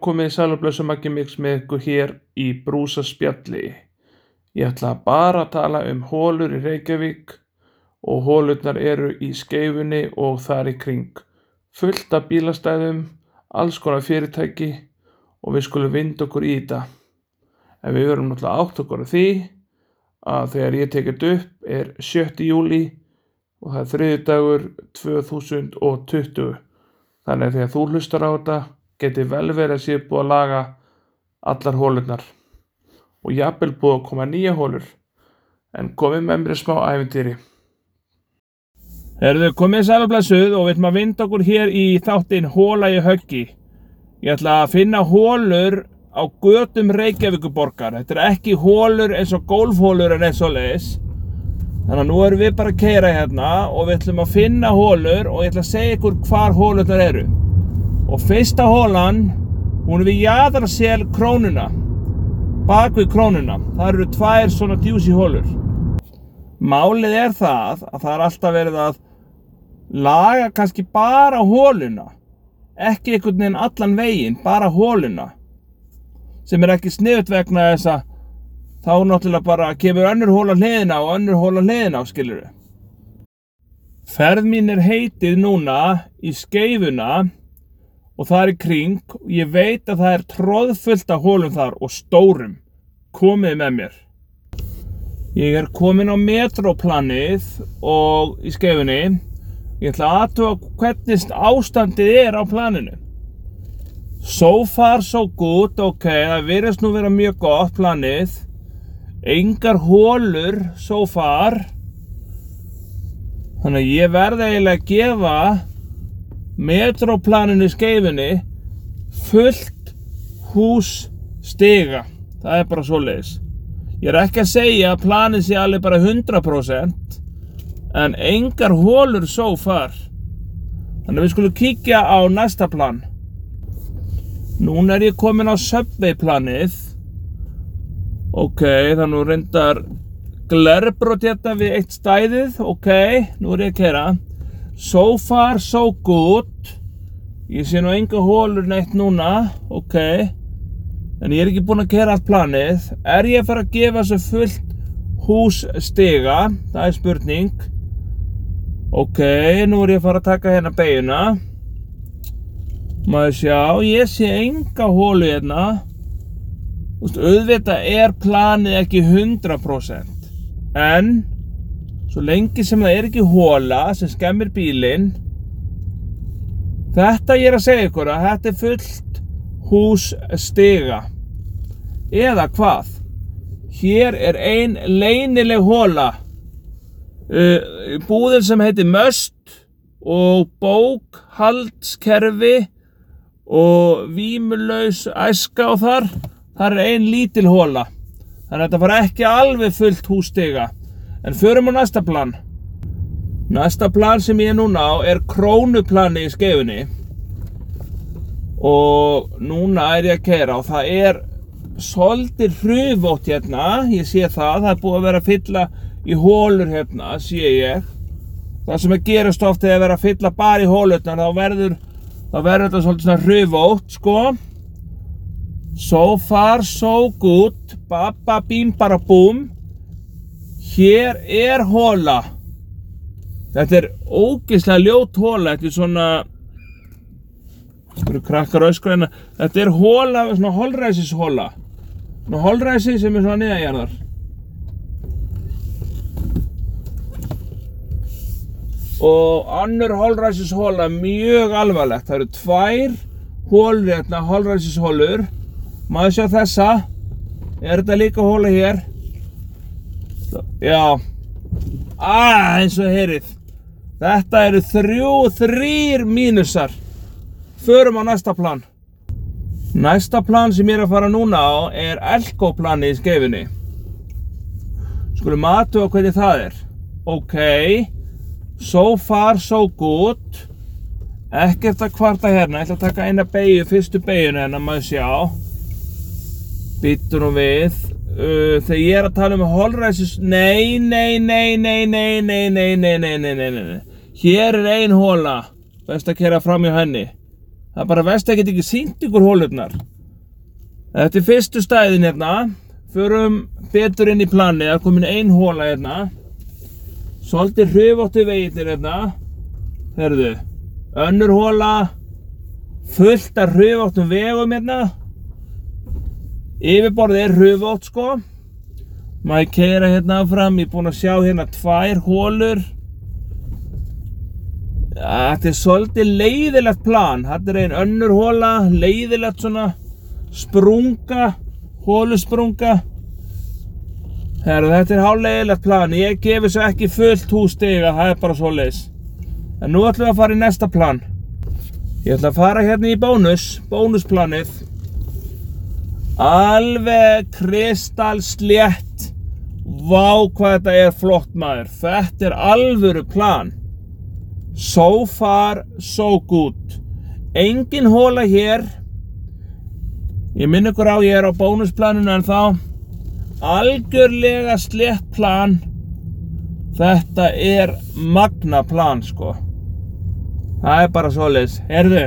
komið sælublössu Maggi Mix með ykkur hér í Brúsa spjalli. Ég ætla bara að tala um hólur í Reykjavík og hólurnar eru í skeifunni og þar í kring. Fullt af bílastæðum, alls konar fyrirtæki og við skulum vinda okkur í þetta. En við verum náttúrulega átt okkur á því að þegar ég tekit upp er 7. júli og það er þriði dagur 2020. Þannig að þegar þú hlustar á þetta geti vel verið að sé búið að laga allar hólurnar og jafnvel búið að koma nýja hólur en komið með mér smá æfintýri Herðu, komið sælublesuð og við ætlum að vinda okkur hér í þáttinn Hóla í höggi. Ég ætla að finna hólur á götum Reykjavíkuborgar. Þetta er ekki hólur eins og golfhólur en eins og leis. Þannig að nú erum við bara að keira hérna og við ætlum að finna hólur og ég ætla að segja ykkur hvar hólurnar eru og fyrsta hólan hún er við jaðarsel krónuna bak við krónuna. Það eru tvær svona djúsi hólur málið er það að það er alltaf verið að laga kannski bara hóluna ekki einhvern veginn allan veginn bara hóluna sem er ekki sniðut vegna þess að þá náttúrulega bara kemur önnur hóla hliðina og önnur hóla hliðina á skiluru ferð mín er heitið núna í skeifuna og það er í kring. Og ég veit að það er tróðfullt af hólum þar og stórum. Komið með mér. Ég er komin á metroplanið og í skefinni ég ætla aðtuga hvernig ástandið er á planinu. So far so good. Ok, það verðast nú vera mjög gott planið. Engar hólur so far. Þannig að ég verði eiginlega að gefa metroplaninu skeifinni fullt hús stiga. Það er bara svo leiðis ég er ekki að segja að planin sé alveg bara 100% en engar hólur svo far. Þannig að við skulum kíkja á næsta plan. Núna er ég komin á subway planið ok, þannig reyndar glerbrót hérna við eitt stæðið. Ok, nú er ég að kera So far so good. Ég sé nú enga hólur neitt núna Ok. En ég er ekki búinn að gera allt planið. Er ég að fara að gefa þessu fullt hús stiga Það er spurning. Ok, nú er ég að fara að taka hérna beiguna Maður sjá, ég sé enga hólu hérna. Þú veist, auðvitað er planið ekki 100% En svo lengi sem það er ekki hóla sem skemmir bílinn þetta ég er að segja ykkur að þetta er fullt hús stiga eða hvað? Hér er ein leynileg hóla uh, búðin sem heitir Möst og bókhaldskerfi og vímulaus æska og þar. Þar er ein lítil hóla þannig að þetta fara ekki alveg fullt hús stiga En förum á næsta plan. Næsta plan sem ég er núna á er krónuplani í skefinni. Og núna er ég að kera og það er svolítið hrufótt hérna. Ég sé það, það er búið að vera að fylla í hólur hérna, sé ég. Það sem er gerast ofta er að vera að fylla bara í hólurnar, þá verður, þá verður þetta svolítið svona hrufótt, sko. So far so good, babba bím bara búm. Hér er hóla. Þetta er ógeðslega ljót hóla. Þetta er svona... Hérna. Þetta er hóla, svona holræsishóla. Svona holræsi sem er svona niðanjarðar. Og annur holræsishóla mjög alvarlegt. Það eru tvær hólur hérna, holræsishólur. Maður sjá þessa. Er þetta líka hóla hér? Já. Ah, eins og heyrið. Þetta eru þrjú, þrýr mínusar. Förum á næsta plan. Næsta plan sem ég er að fara núna á er Elko plani í skefinni Skulum á hvernig það er. Ok. So far so good. Ekkert að kvarta hérna. Ég ætla að taka eina beigju, fyrstu beigjuna hérna maður sjá. Býtur nú við uh, þegar ég er að tala um holræsis nei, nei, nei, nei, nei, nei, nei, nei, nei, nei, nei, nei, hér er ein hóla best að kera fram hjá henni Það er bara vest að geta ekki sínt ykkur hólurnar. Þetta er fyrstu stæðin hérna. Förum betur inn í planið. Það er komin ein hóla hérna. Svolítið hrufóttu veginnir hérna. Herðu, önnur hóla. Fullt af hrufóttum vegum hérna. Yfirborðið er hrufótt sko. Maður keira hérna áfram. Ég er búinn að sjá hérna tvær hólur. Þetta er svolítið leiðilegt plan. Þetta er einn önnur hóla, leiðilegt svona sprunga, hólusprunga. Herru, þetta er hálfleiðilegt plan. Ég gefi svo ekki fullt hússtiga, það er bara svo leiðis. En nú ætlum við að fara í næsta plan. Ég ætla að fara hérna í bónus, bónusplanið. Alveg kristalslétt. Vá hvað þetta er flott maður. Þetta er alvöru plan. So far, so good. Engin hóla hér. Ég minn ykkur á, ég er á bónusplaninu en þá. Algjörlega slétt plan. Þetta er magna plan, sko. Það er bara svoleiðis. Herðu,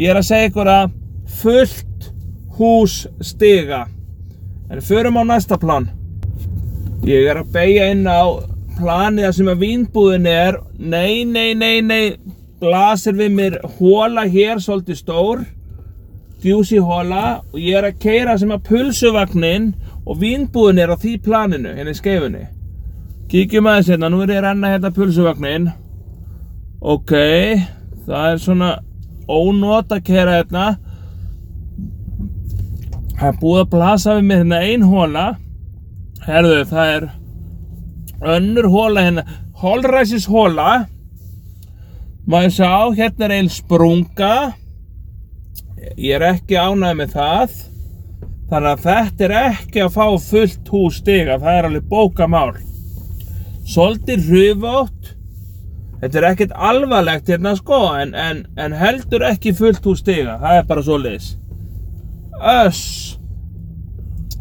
ég er að segja ykkur að fullt hús stiga. En förum á næsta plan. Ég er að beigja inn á planið sem að vínbúðin er. Nei, nei, nei, nei. Blasir við mér hóla hér, svolítið stór. Djúsi hóla. Og ég er að keira sem að pulsuvagnin og vínbúðin er á því planinu, hérna í skeifunni. Kíkjum aðeins hérna, nú er ég að renna hérna pulsuvagnin. Ok, það er svona ónót að kera hérna. Það er búið að blasa við mig hérna ein hóla. Herðu, það er önnur hóla hérna. Holræsis hóla. Maður sjá, hérna er einn sprunga. Ég er ekki ánægð með það. Þannig að þetta er ekki að fá fullt hús stiga. Það er alveg bókamál. Svolítið hrufótt. Þetta er ekkert alvarlegt hérna sko, en, en, en heldur ekki fullt hús stiga. Það er bara svo leiðis. Öss.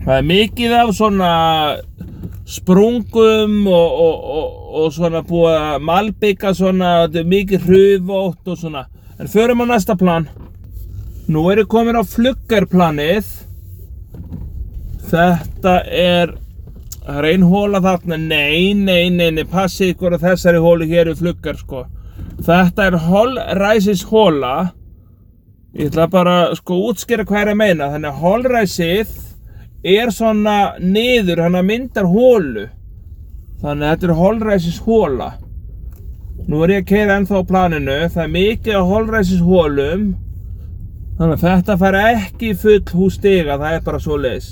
Það er mikið af svona sprungum og, og, og, og svona búið að malbygga svona, þetta er mikið hrufótt og svona. En förum á næsta plan. Nú er ég komin á fluggarplanið. Þetta er, það er ein hóla þarna, nei, nei, nei, nei, passið ykkur að þessari hólu hér er fluggar sko. Þetta er holræsis hóla. Ég ætla bara sko útskýra hvað er að meina. Þannig að holræsið er svona niður, hann myndar hólu. Þannig að þetta er holræsis hóla. Nú er ég að keira ennþá á planinu, það er mikið á holræsis hólum. Þannig að þetta fær ekki full hús stiga, það er bara svo leiðis.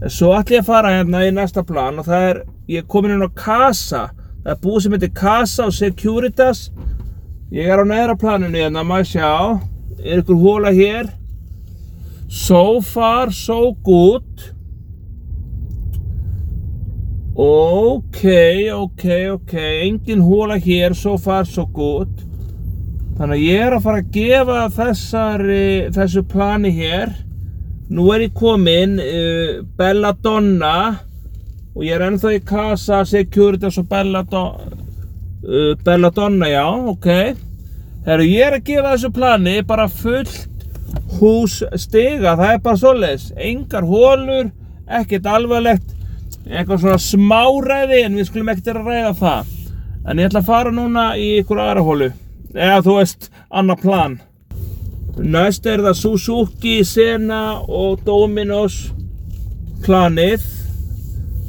En svo ætlum ég að fara hérna í næsta plan og það er, ég er komin inn á Casa. Það er búið sem heitir Casa og Securitas. Ég er á neðra planinu hérna, maður sjá. Er ykkur hóla hér? So far, so good. Ok, ok, ok, engin hóla hér, so far, so good. Þannig að ég er að fara að gefa þessari, þessu plani hér. Nú er ég kominn uh, Belladonna og ég er ennþá í Casa Securitas og Belladonna, uh, Belladonna, já, ok. Herru, ég er að gefa þessu plani bara fullt hús stiga, það er bara svoleiðis. Engar hólur, ekkert alvarlegt, eitthvað svona smáræði en við skulum ekkert að ræða það. En ég ætla að fara núna í ykkur aðra hólu, eða þú veist, annar plan. Næst er það Suzuki, Sena og Dominos planið.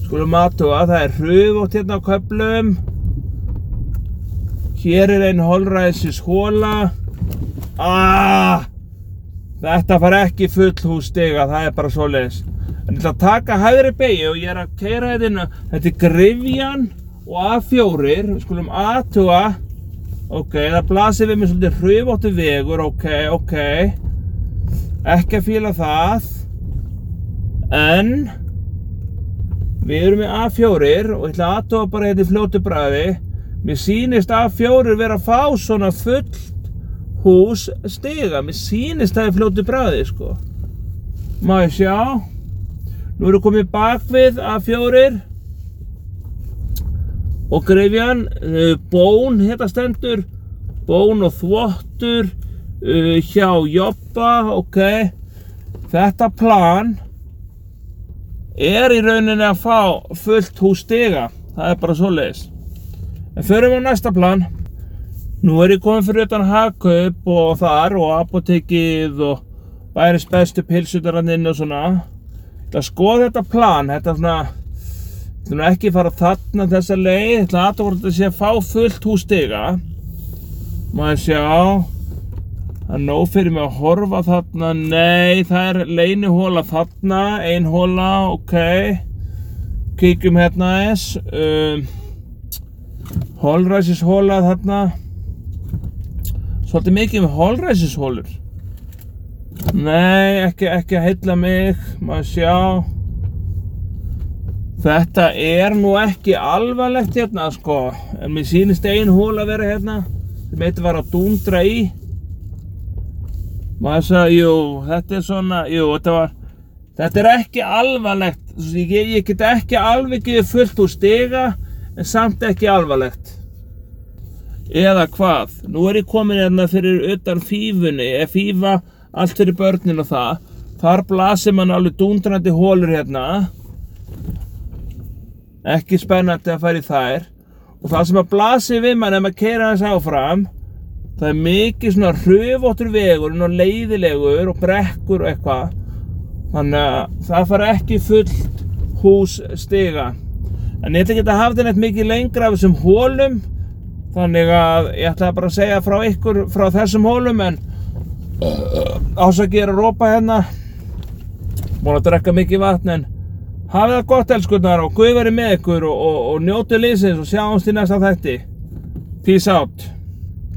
Skulum aðtuga, það er hrufótt hérna á köflum. Hér er einn holræðsis hóla. Ah, þetta far ekki full hús stiga, það er bara svoleiðis. En ég ætla að taka hæðri beigju og ég er að keira þetta inn. Þetta er Grifjan og A4. Við skulum aðtuga. Ok, það blasir við með svolítið hrufóttu vegur, ok, ok. Ekki að fíla það. En við erum með A4 og ég ætla aðtóa bara hérna í fljótu bræði. Mér sýnist A4 vera að fá svona fullt hús stiga. Mér sýnist það í fljótu bræði, sko. Má ég sjá. Nú við komið bakvið A4 og greifjan, bón hérna stendur, bón og þvottur, uh, hjá Jobba, ok þetta plan er í rauninni að fá fullt hús stiga það er bara svoleiðis en förum á næsta plan. Nú er ég komin fyrir utan Hagkaup og þar og apotekið og bæris bestu pilsutaranninn og svona. Það skoða þetta plan, þetta er svona Ég ætla ekki að fara þarna þessa leið, ég ætla að hvort þetta sé að fá fullt hús stiga. Maður sjá, það er nóg fyrir mig að horfa þarna, nei, það er leini hóla þarna, ein hóla, ok. Kíkjum hérna aðeins, um, holræsishóla þarna. Svolítið mikið með holræsishólur. Nei, ekki, ekki að heilla mig, maður sjá. Þetta er nú ekki alvarlegt hérna sko, en mér sýnist ein hól að vera hérna sem eitthvað var að dúndra í. Maður sagði, jú, þetta er svona, jú, þetta var, þetta er ekki alvarlegt, ég, ég get ekki alveg gefið fullt úr stiga, en samt ekki alvarlegt. Eða hvað, nú er ég komin hérna fyrir utan fífunni, eða fífa allt fyrir börnin og það, þar blasir mann alveg dúndrandi hólur hérna. Ekki spennandi að fara í þær. Og það sem að blasi við mann ef maður keira þess áfram það er mikið svona hrufóttur vegur og leiðilegur og brekkur og eitthvað. Þannig að það fara ekki fullt hús stiga en ég ætla ekki að hafa þetta neitt mikið lengra af þessum hólum þannig að ég ætla bara að segja frá ykkur frá þessum hólum en ásakið er að rópa hérna. Múin að drekka mikið vatn en hafið það gott elskurnar og Guð verið með ykkur og, og, og njótu liðsins og sjáumst í næsta þætti. Peace out